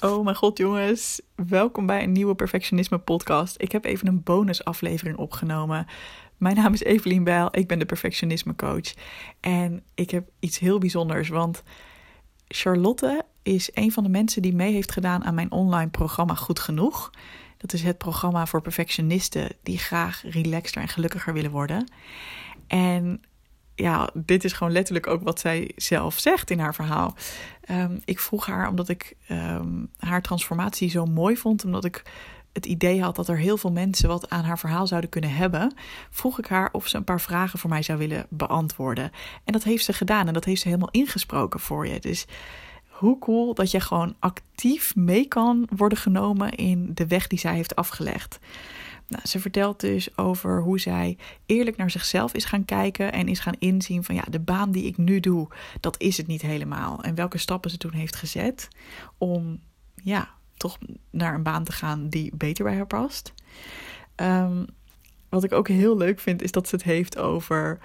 Oh mijn god, jongens. Welkom bij een nieuwe Perfectionisme podcast. Ik heb even een bonusaflevering opgenomen. Mijn naam is Evelien Bijl, ik ben de Perfectionisme coach. En ik heb iets heel bijzonders, want Charlotte is een van de mensen die mee heeft gedaan aan mijn online programma Goed Genoeg. Dat is het programma voor perfectionisten die graag relaxter en gelukkiger willen worden. En ja, dit is gewoon letterlijk ook wat zij zelf zegt in haar verhaal. Um, ik vroeg haar omdat ik um, haar transformatie zo mooi vond, omdat ik het idee had dat er heel veel mensen wat aan haar verhaal zouden kunnen hebben, vroeg ik haar of ze een paar vragen voor mij zou willen beantwoorden. En dat heeft ze gedaan en dat heeft ze helemaal ingesproken voor je. Dus hoe cool dat je gewoon actief mee kan worden genomen in de weg die zij heeft afgelegd. Nou, ze vertelt dus over hoe zij eerlijk naar zichzelf is gaan kijken en is gaan inzien van ja, de baan die ik nu doe, dat is het niet helemaal. En welke stappen ze toen heeft gezet om ja, toch naar een baan te gaan die beter bij haar past. Um, wat ik ook heel leuk vind, is dat ze het heeft over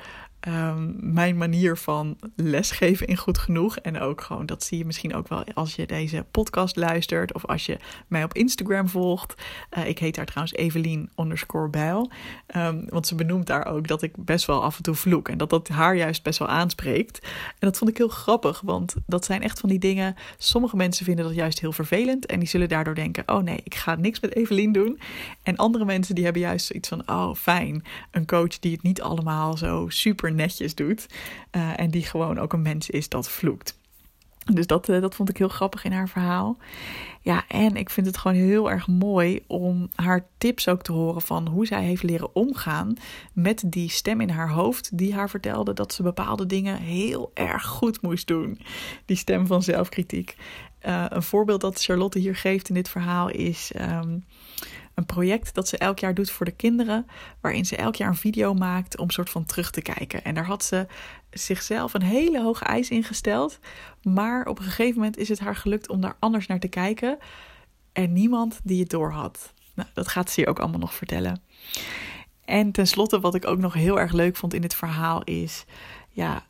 um, mijn manier van lesgeven in goed genoeg. En ook gewoon, dat zie je misschien ook wel als je deze podcast luistert of als je mij op Instagram volgt. Uh, ik heet daar trouwens Evelien underscore Bijl. Um, want ze benoemt daar ook dat ik best wel af en toe vloek. En dat dat haar juist best wel aanspreekt. En dat vond ik heel grappig, want dat zijn echt van die dingen. Sommige mensen vinden dat juist heel vervelend. En die zullen daardoor denken: oh nee, ik ga niks met Evelien doen. En andere mensen die hebben juist zoiets van: oh fijn, een coach die het niet allemaal zo super netjes doet. Uh, en die gewoon ook een mens is dat vloekt. Dus dat, uh, dat vond ik heel grappig in haar verhaal. Ja, en ik vind het gewoon heel erg mooi om haar tips ook te horen van hoe zij heeft leren omgaan met die stem in haar hoofd die haar vertelde dat ze bepaalde dingen heel erg goed moest doen. Die stem van zelfkritiek. Uh, een voorbeeld dat Charlotte hier geeft in dit verhaal is. Um, een project dat ze elk jaar doet voor de kinderen, waarin ze elk jaar een video maakt om soort van terug te kijken. En daar had ze zichzelf een hele hoge eis ingesteld, maar op een gegeven moment is het haar gelukt om daar anders naar te kijken en niemand die het door had. Nou, dat gaat ze je ook allemaal nog vertellen. En tenslotte, wat ik ook nog heel erg leuk vond in dit verhaal, is ja,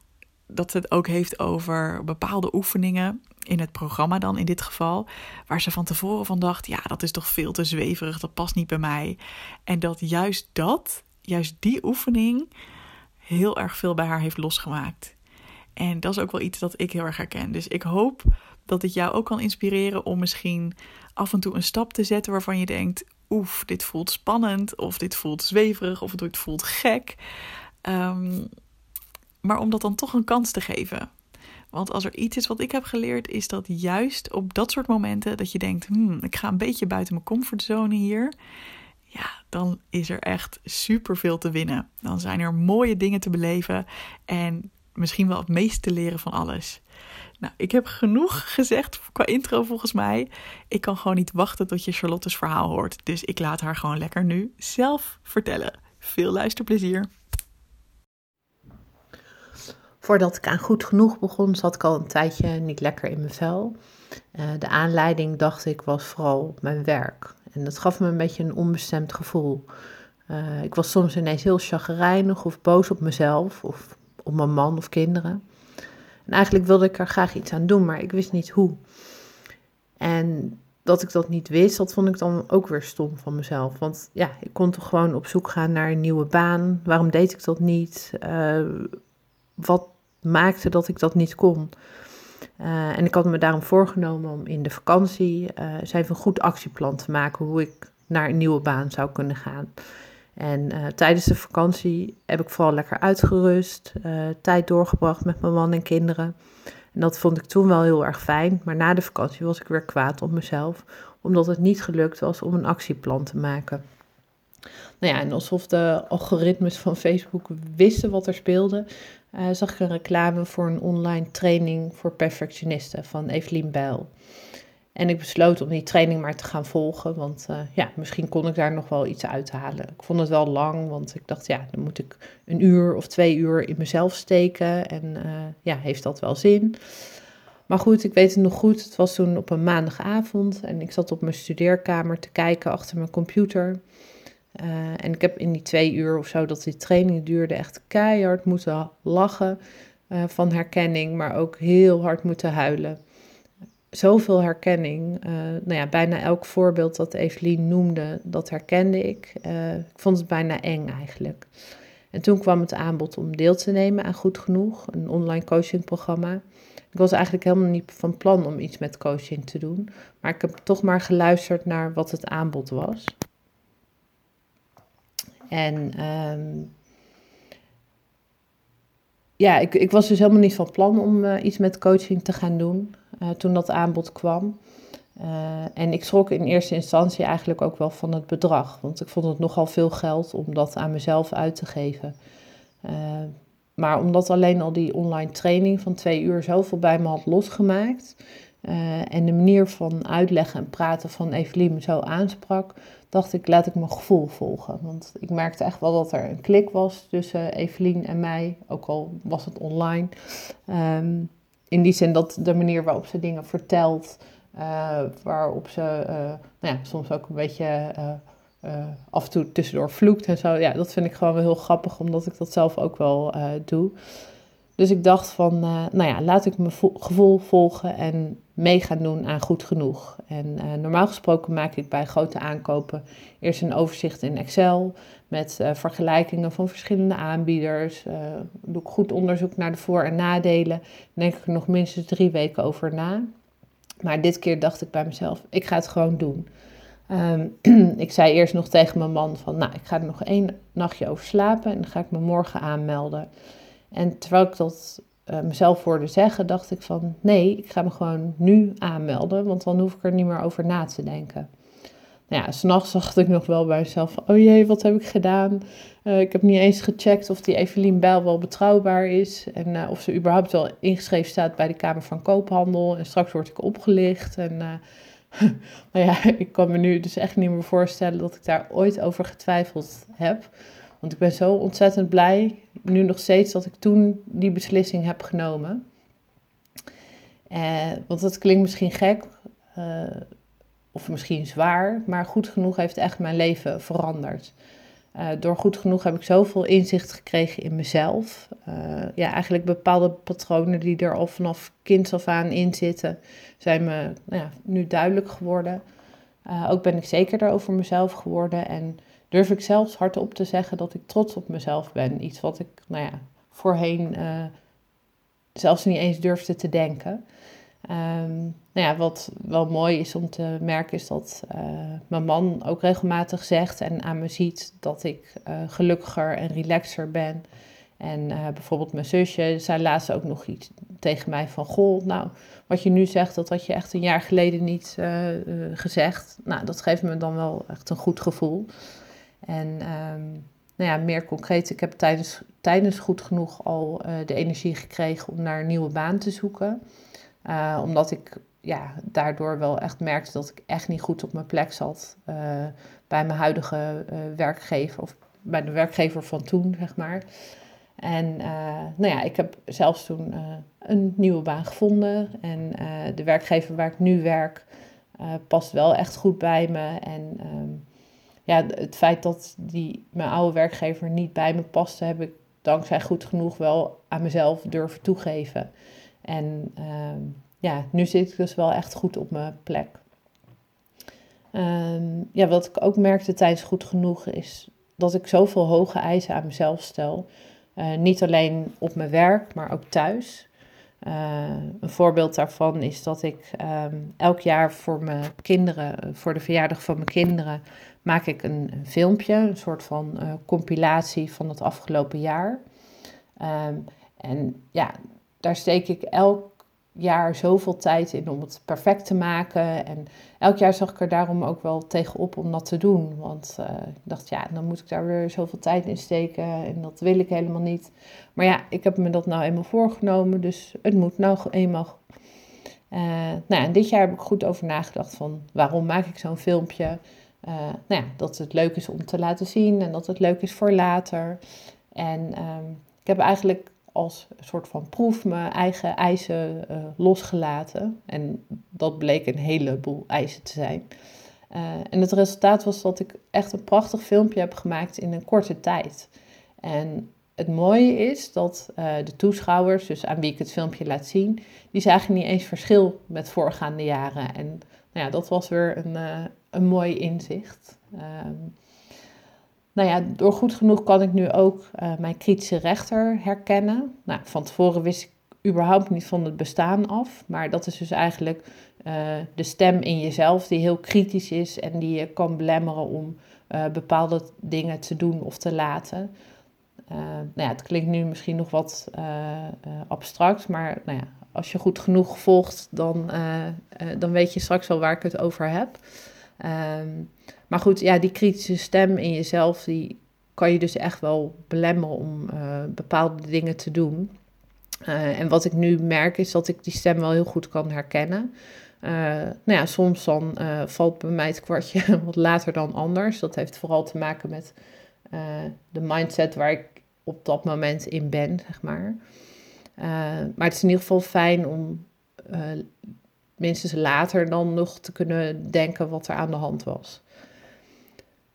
dat het ook heeft over bepaalde oefeningen in het programma dan in dit geval, waar ze van tevoren van dacht, ja, dat is toch veel te zweverig, dat past niet bij mij. En dat juist dat, juist die oefening, heel erg veel bij haar heeft losgemaakt. En dat is ook wel iets dat ik heel erg herken. Dus ik hoop dat dit jou ook kan inspireren om misschien af en toe een stap te zetten waarvan je denkt, oef, dit voelt spannend, of dit voelt zweverig, of dit voelt gek. Um, maar om dat dan toch een kans te geven. Want als er iets is wat ik heb geleerd, is dat juist op dat soort momenten dat je denkt: hmm, ik ga een beetje buiten mijn comfortzone hier. Ja, dan is er echt super veel te winnen. Dan zijn er mooie dingen te beleven en misschien wel het meest te leren van alles. Nou, ik heb genoeg gezegd qua intro volgens mij. Ik kan gewoon niet wachten tot je Charlotte's verhaal hoort. Dus ik laat haar gewoon lekker nu zelf vertellen. Veel luisterplezier. Voordat ik aan goed genoeg begon, zat ik al een tijdje niet lekker in mijn vel. Uh, de aanleiding, dacht ik, was vooral mijn werk. En dat gaf me een beetje een onbestemd gevoel. Uh, ik was soms ineens heel chagrijnig of boos op mezelf of op mijn man of kinderen. En eigenlijk wilde ik er graag iets aan doen, maar ik wist niet hoe. En dat ik dat niet wist, dat vond ik dan ook weer stom van mezelf. Want ja, ik kon toch gewoon op zoek gaan naar een nieuwe baan. Waarom deed ik dat niet? Uh, wat maakte dat ik dat niet kon. Uh, en ik had me daarom voorgenomen om in de vakantie uh, eens een goed actieplan te maken hoe ik naar een nieuwe baan zou kunnen gaan. En uh, tijdens de vakantie heb ik vooral lekker uitgerust, tijd doorgebracht met mijn man en kinderen. En dat vond ik toen wel heel erg fijn. Maar na de vakantie was ik weer kwaad op mezelf, omdat het niet gelukt was om een actieplan te maken. Nou ja, en alsof de algoritmes van Facebook wisten wat er speelde, uh, zag ik een reclame voor een online training voor perfectionisten van Evelien Bijl. En ik besloot om die training maar te gaan volgen, want uh, ja, misschien kon ik daar nog wel iets uithalen. Ik vond het wel lang, want ik dacht, ja, dan moet ik een uur of twee uur in mezelf steken. En uh, ja, heeft dat wel zin? Maar goed, ik weet het nog goed. Het was toen op een maandagavond en ik zat op mijn studeerkamer te kijken achter mijn computer. Uh, en ik heb in die twee uur of zo dat die training duurde echt keihard moeten lachen uh, van herkenning, maar ook heel hard moeten huilen. zoveel herkenning. Uh, nou ja, bijna elk voorbeeld dat Evelien noemde, dat herkende ik. Ik vond het bijna eng eigenlijk. En toen kwam het aanbod om deel te nemen aan Goed Genoeg, een online coachingprogramma. Ik was eigenlijk helemaal niet van plan om iets met coaching te doen, maar ik heb toch maar geluisterd naar wat het aanbod was. En um, ja, ik, ik was dus helemaal niet van plan om uh, iets met coaching te gaan doen uh, toen dat aanbod kwam. Uh, en ik schrok in eerste instantie eigenlijk ook wel van het bedrag, want ik vond het nogal veel geld om dat aan mezelf uit te geven. maar omdat alleen al die online training van twee uur zoveel bij me had losgemaakt, uh, en de manier van uitleggen en praten van Evelien me zo aansprak, dacht ik, laat ik mijn gevoel volgen. Want ik merkte echt wel dat er een klik was tussen Evelien en mij, ook al was het online. Um, in die zin dat de manier waarop ze dingen vertelt, uh, waarop ze uh, nou ja, soms ook een beetje af en toe tussendoor vloekt en zo. Ja, dat vind ik gewoon wel heel grappig, omdat ik dat zelf ook wel doe. Dus ik dacht van, nou ja, laat ik mijn gevoel volgen en mee gaan doen aan goed genoeg. En uh, normaal gesproken maak ik bij grote aankopen eerst een overzicht in Excel met uh, vergelijkingen van verschillende aanbieders. Doe ik goed onderzoek naar de voor- en nadelen. denk ik er nog minstens drie weken over na. Maar dit keer dacht ik bij mezelf, ik ga het gewoon doen. Um, ik zei eerst nog tegen mijn man van, nou, ik ga er nog één nachtje over slapen en dan ga ik me morgen aanmelden. En terwijl ik dat uh, mezelf hoorde zeggen, dacht ik van nee, ik ga me gewoon nu aanmelden, want dan hoef ik er niet meer over na te denken. Nou ja, s'nachts dacht ik nog wel bij mezelf oh jee, wat heb ik gedaan? Uh, ik heb niet eens gecheckt of die Evelien Bijl wel betrouwbaar is en uh, of ze überhaupt wel ingeschreven staat bij de Kamer van Koophandel. En straks word ik opgelicht en... nou ja, ik kan me nu dus echt niet meer voorstellen dat ik daar ooit over getwijfeld heb. Want ik ben zo ontzettend blij, nu nog steeds, dat ik toen die beslissing heb genomen. Eh, want dat klinkt misschien gek, uh, of misschien zwaar, maar goed genoeg heeft echt mijn leven veranderd. Uh, door goed genoeg heb ik zoveel inzicht gekregen in mezelf. Uh, ja, eigenlijk bepaalde patronen die er al vanaf kinds af aan in zitten, zijn me nou ja, nu duidelijk geworden. Ook ben ik zekerder over mezelf geworden en durf ik zelfs hardop te zeggen dat ik trots op mezelf ben. Iets wat ik, nou ja, voorheen uh, zelfs niet eens durfde te denken. Um, nou ja, wat wel mooi is om te merken is dat uh, mijn man ook regelmatig zegt en aan me ziet dat ik uh, gelukkiger en relaxer ben. En bijvoorbeeld mijn zusje zei laatst ook nog iets tegen mij van... Goh, nou, wat je nu zegt, dat had je echt een jaar geleden niet gezegd. Nou, dat geeft me dan wel echt een goed gevoel. En um, nou ja, meer concreet, ik heb tijdens, tijdens goed genoeg al uh, de energie gekregen om naar een nieuwe baan te zoeken. Uh, omdat ik ja, daardoor wel echt merkte dat ik echt niet goed op mijn plek zat uh, bij mijn huidige werkgever of bij de werkgever van toen, zeg maar. En nou ja, ik heb zelfs toen een nieuwe baan gevonden. En de werkgever waar ik nu werk past wel echt goed bij me. En um, ja, het feit dat die, mijn oude werkgever niet bij me paste, heb ik dankzij goed genoeg wel aan mezelf durven toegeven. En uh, ja, nu zit ik dus wel echt goed op mijn plek. Um, ja, wat ik ook merkte tijdens goed genoeg is dat ik zoveel hoge eisen aan mezelf stel. Uh, niet alleen op mijn werk, maar ook thuis. Uh, een voorbeeld daarvan is dat ik um, elk jaar voor mijn kinderen, voor de verjaardag van mijn kinderen, maak ik een, filmpje, een soort van uh, compilatie van het afgelopen jaar. Um, en ja, daar steek ik elk jaar zoveel tijd in om het perfect te maken. En elk jaar zag ik er daarom ook wel tegenop om dat te doen. Want uh, ik dacht, ja, dan moet ik daar weer zoveel tijd in steken en dat wil ik helemaal niet. Maar ja, ik heb me dat nou eenmaal voorgenomen, dus het moet nou eenmaal. Uh, nou, en dit jaar heb ik goed over nagedacht van waarom maak ik zo'n filmpje. Uh, nou ja, dat het leuk is om te laten zien en dat het leuk is voor later. En um, ik heb eigenlijk als een soort van proef mijn eigen eisen uh, losgelaten. En dat bleek een heleboel eisen te zijn. Uh, en het resultaat was dat ik echt een prachtig filmpje heb gemaakt in een korte tijd. En het mooie is dat de toeschouwers, dus aan wie ik het filmpje laat zien, die zagen niet eens verschil met voorgaande jaren. En nou ja, dat was weer een, een mooi inzicht. Um, nou ja, door goed genoeg kan ik nu ook mijn kritische rechter herkennen. Nou, van tevoren wist ik überhaupt niet van het bestaan af. Maar dat is dus eigenlijk uh, de stem in jezelf die heel kritisch is en die je kan belemmeren om uh, bepaalde dingen te doen of te laten. Nou ja, het klinkt nu misschien nog wat abstract, maar nou ja, als je goed genoeg volgt, dan, dan weet je straks wel waar ik het over heb. Um, maar goed, ja, die kritische stem in jezelf, die kan je dus echt wel belemmeren om bepaalde dingen te doen. Uh, en wat ik nu merk is dat ik die stem wel heel goed kan herkennen. Uh, nou ja, soms dan valt bij mij het kwartje wat later dan anders. Dat heeft vooral te maken met de mindset waar ik op dat moment in ben, zeg maar. maar het is in ieder geval fijn om minstens later dan nog te kunnen denken wat er aan de hand was.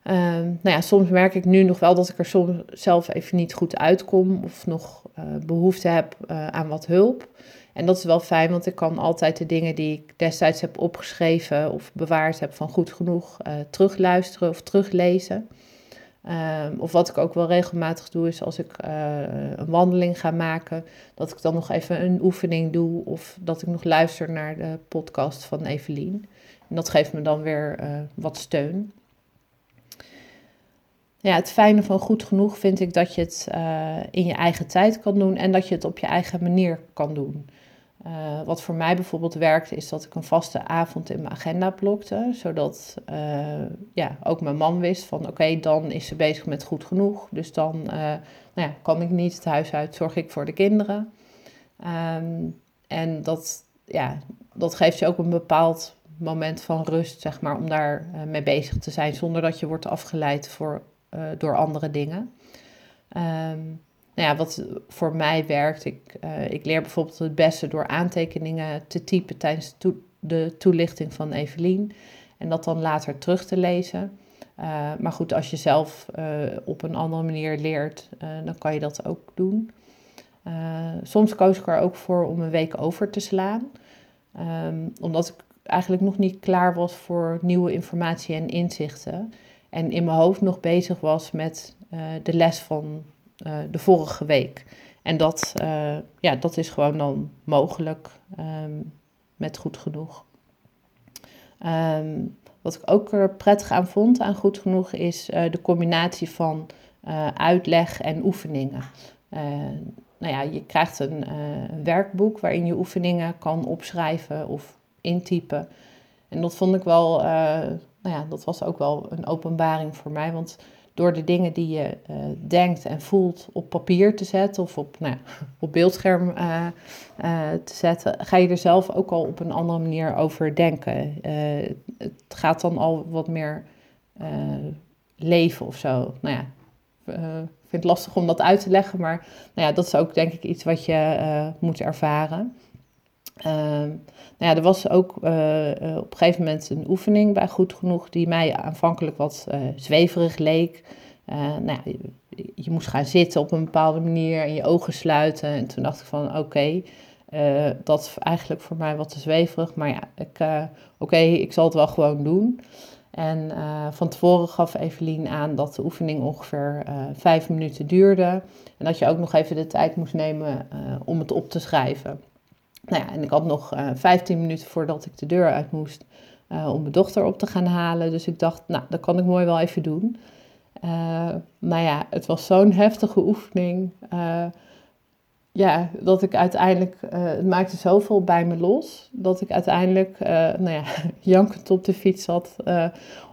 Ehm, nou ja, soms merk ik nu nog wel dat ik er soms zelf even niet goed uitkom of nog uh, behoefte heb uh, aan wat hulp. En dat is wel fijn, want ik kan altijd de dingen die ik destijds heb opgeschreven of bewaard heb van goed genoeg uh, terugluisteren of teruglezen. Um, of wat ik ook wel regelmatig doe, is als ik een wandeling ga maken, dat ik dan nog even een oefening doe of dat ik nog luister naar de podcast van Evelien. En dat geeft me dan weer wat steun ja, het fijne van goed genoeg vind ik dat je het uh, in je eigen tijd kan doen en dat je het op je eigen manier kan doen. Uh, wat voor mij bijvoorbeeld werkte, is dat ik een vaste avond in mijn agenda blokte, zodat uh, ja, ook mijn man wist van oké, dan is ze bezig met goed genoeg. Dus dan nou ja, kan ik niet het huis uit, zorg ik voor de kinderen. Um, en dat, ja, dat geeft je ook een bepaald moment van rust, zeg maar, om daar mee bezig te zijn, zonder dat je wordt afgeleid voor door andere dingen. Um, nou ja, wat voor mij werkt, ik, uh, ik leer bijvoorbeeld het beste door aantekeningen te typen tijdens de toelichting van Evelien en dat dan later terug te lezen. Uh, maar goed, als je zelf op een andere manier leert, dan kan je dat ook doen. soms koos ik er ook voor om een week over te slaan, um, omdat ik eigenlijk nog niet klaar was voor nieuwe informatie en inzichten. En in mijn hoofd nog bezig was met de les van uh, de vorige week. En dat, uh, ja, dat is gewoon dan mogelijk um, met goed genoeg. Um, wat ik ook er prettig aan vond aan goed genoeg is de combinatie van uitleg en oefeningen. nou ja, je krijgt een werkboek waarin je oefeningen kan opschrijven of intypen. En dat vond ik wel nou ja, dat was ook wel een openbaring voor mij. Want door de dingen die je uh, denkt en voelt op papier te zetten of op, nou, op beeldscherm uh, uh, te zetten, ga je er zelf ook al op een andere manier over denken. het gaat dan al wat meer leven of zo. Nou ja, ik vind het lastig om dat uit te leggen, maar nou ja, dat is ook denk ik iets wat je moet ervaren. Ehm, nou ja, er was ook uh, op een gegeven moment een oefening bij Goed Genoeg die mij aanvankelijk wat uh, zweverig leek. nou ja, je, moest gaan zitten op een bepaalde manier en je ogen sluiten. En toen dacht ik van oké, dat is eigenlijk voor mij wat te zweverig. Maar ja, oké, ik zal het wel gewoon doen. En van tevoren gaf Evelien aan dat de oefening ongeveer vijf minuten duurde. En dat je ook nog even de tijd moest nemen om het op te schrijven. Nou ja, en ik had nog uh, eh, 15 minuten voordat ik de deur uit moest uh, om mijn dochter op te gaan halen. Dus ik dacht, nou, dat kan ik mooi wel even doen. Uh, nou ja, het was zo'n heftige oefening. ja, dat ik uiteindelijk, het maakte zoveel bij me los, dat ik uiteindelijk, nou ja, jankend op de fiets zat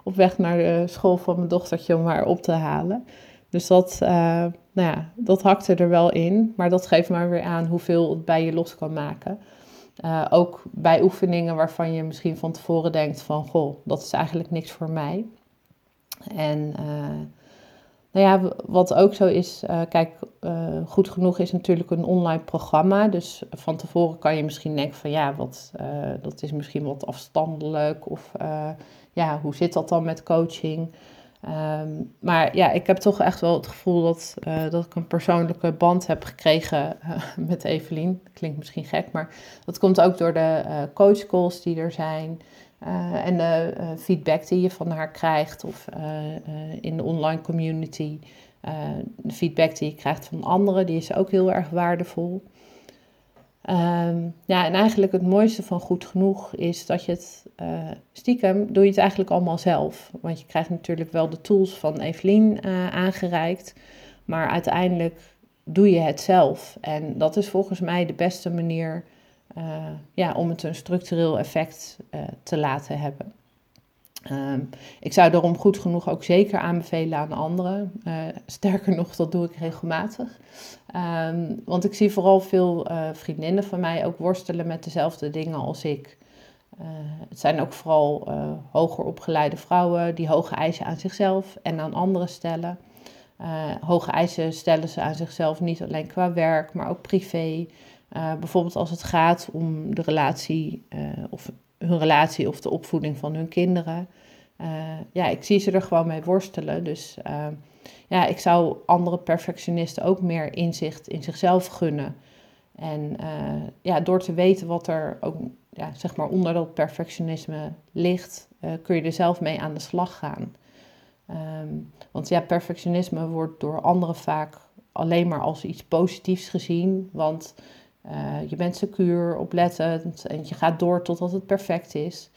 op weg naar de school van mijn dochtertje om haar op te halen. Dus dat, nou ja, dat hakte er wel in, maar dat geeft maar weer aan hoeveel het bij je los kan maken. Uh, ook bij oefeningen waarvan je misschien van tevoren denkt van, goh, dat is eigenlijk niks voor mij. En uh, nou ja, wat ook zo is, uh, kijk, goed genoeg is natuurlijk een online programma. Dus van tevoren kan je misschien denken van, ja, wat, dat is misschien wat afstandelijk. Of ja, hoe zit dat dan met coaching? Ehm, maar ja, ik heb toch echt wel het gevoel dat, uh, dat ik een persoonlijke band heb gekregen uh, met Evelien. Klinkt misschien gek, maar dat komt ook door de uh, coachcalls die er zijn. en de feedback die je van haar krijgt of in de online community. de feedback die je krijgt van anderen, die is ook heel erg waardevol. Um, ja, en eigenlijk het mooiste van goed genoeg is dat je het uh, stiekem doe je het eigenlijk allemaal zelf. Want je krijgt natuurlijk wel de tools van Evelien uh, aangereikt, maar uiteindelijk doe je het zelf. En dat is volgens mij de beste manier uh, ja, om het een structureel effect te laten hebben. Um, ik zou daarom goed genoeg ook zeker aanbevelen aan anderen. Uh, sterker nog, dat doe ik regelmatig. Um, want ik zie vooral veel uh, vriendinnen van mij ook worstelen met dezelfde dingen als ik. Uh, het zijn ook vooral hoger opgeleide vrouwen die hoge eisen aan zichzelf en aan anderen stellen. hoge eisen stellen ze aan zichzelf niet alleen qua werk, maar ook privé. bijvoorbeeld als het gaat om de relatie of hun relatie of de opvoeding van hun kinderen. Uh, ja, ik zie ze er gewoon mee worstelen. Dus uh, ja, ik zou andere perfectionisten ook meer inzicht in zichzelf gunnen. En uh, ja, door te weten wat er ook ja, zeg maar onder dat perfectionisme ligt, kun je er zelf mee aan de slag gaan. Um, want ja, perfectionisme wordt door anderen vaak alleen maar als iets positiefs gezien. Want uh, je bent secuur, oplettend en je gaat door totdat het perfect is.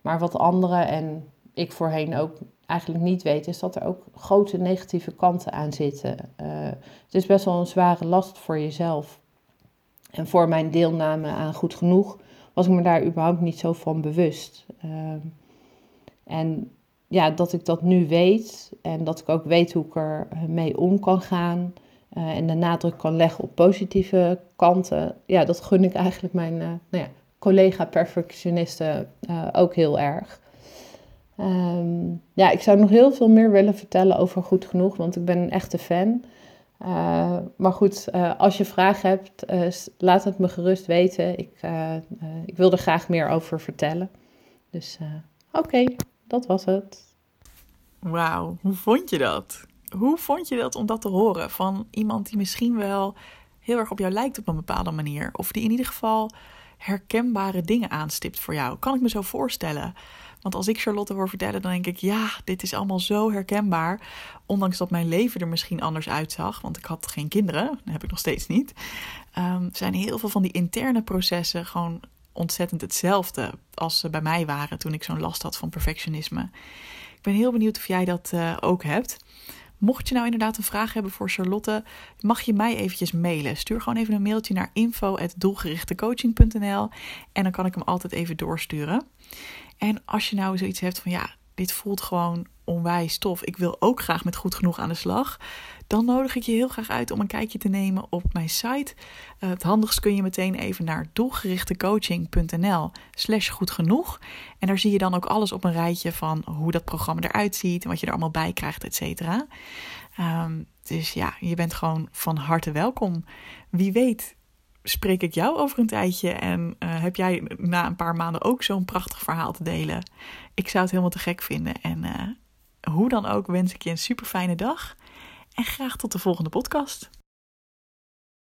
Maar wat anderen en ik voorheen ook eigenlijk niet weten, is dat er ook grote negatieve kanten aan zitten. Uh, het is best wel een zware last voor jezelf. En voor mijn deelname aan Goed Genoeg was ik me daar überhaupt niet zo van bewust. Uh, en ja, dat ik dat nu weet en dat ik ook weet hoe ik er mee om kan gaan. Uh, en de nadruk kan leggen op positieve kanten. Ja, dat gun ik eigenlijk mijn uh, nou ja, collega-perfectionisten uh, ook heel erg. Um, ja, ik zou nog heel veel meer willen vertellen over Goed Genoeg, want ik ben een echte fan. maar goed, als je vragen hebt, laat het me gerust weten. Ik, ik wil er graag meer over vertellen. Dus oké, dat was het. Wauw, hoe vond je dat? Hoe vond je dat om dat te horen van iemand die misschien wel heel erg op jou lijkt op een bepaalde manier? Of die in ieder geval herkenbare dingen aanstipt voor jou? Kan ik me zo voorstellen? Want als ik Charlotte hoor vertellen, dan denk ik: ja, dit is allemaal zo herkenbaar. Ondanks dat mijn leven er misschien anders uitzag, want ik had geen kinderen, dat heb ik nog steeds niet. Um, zijn heel veel van die interne processen gewoon ontzettend hetzelfde als ze bij mij waren toen ik zo'n last had van perfectionisme. Ik ben heel benieuwd of jij dat uh, ook hebt. Mocht je nou inderdaad een vraag hebben voor Charlotte, mag je mij eventjes mailen. Stuur gewoon even een mailtje naar info.doelgerichtecoaching.nl en dan kan ik hem altijd even doorsturen. En als je nou zoiets hebt van ja, dit voelt gewoon onwijs tof. Ik wil ook graag met goed genoeg aan de slag dan nodig ik je heel graag uit om een kijkje te nemen op mijn site. Uh, het handigst kun je meteen even naar doelgerichtecoaching.nl slash goed genoeg. En daar zie je dan ook alles op een rijtje van hoe dat programma eruit ziet en wat je er allemaal bij krijgt, et cetera. Um, dus ja, je bent gewoon van harte welkom. Wie weet spreek ik jou over een tijdje en uh, heb jij na een paar maanden ook zo'n prachtig verhaal te delen. Ik zou het helemaal te gek vinden en uh, hoe dan ook wens ik je een super fijne dag en graag tot de volgende podcast.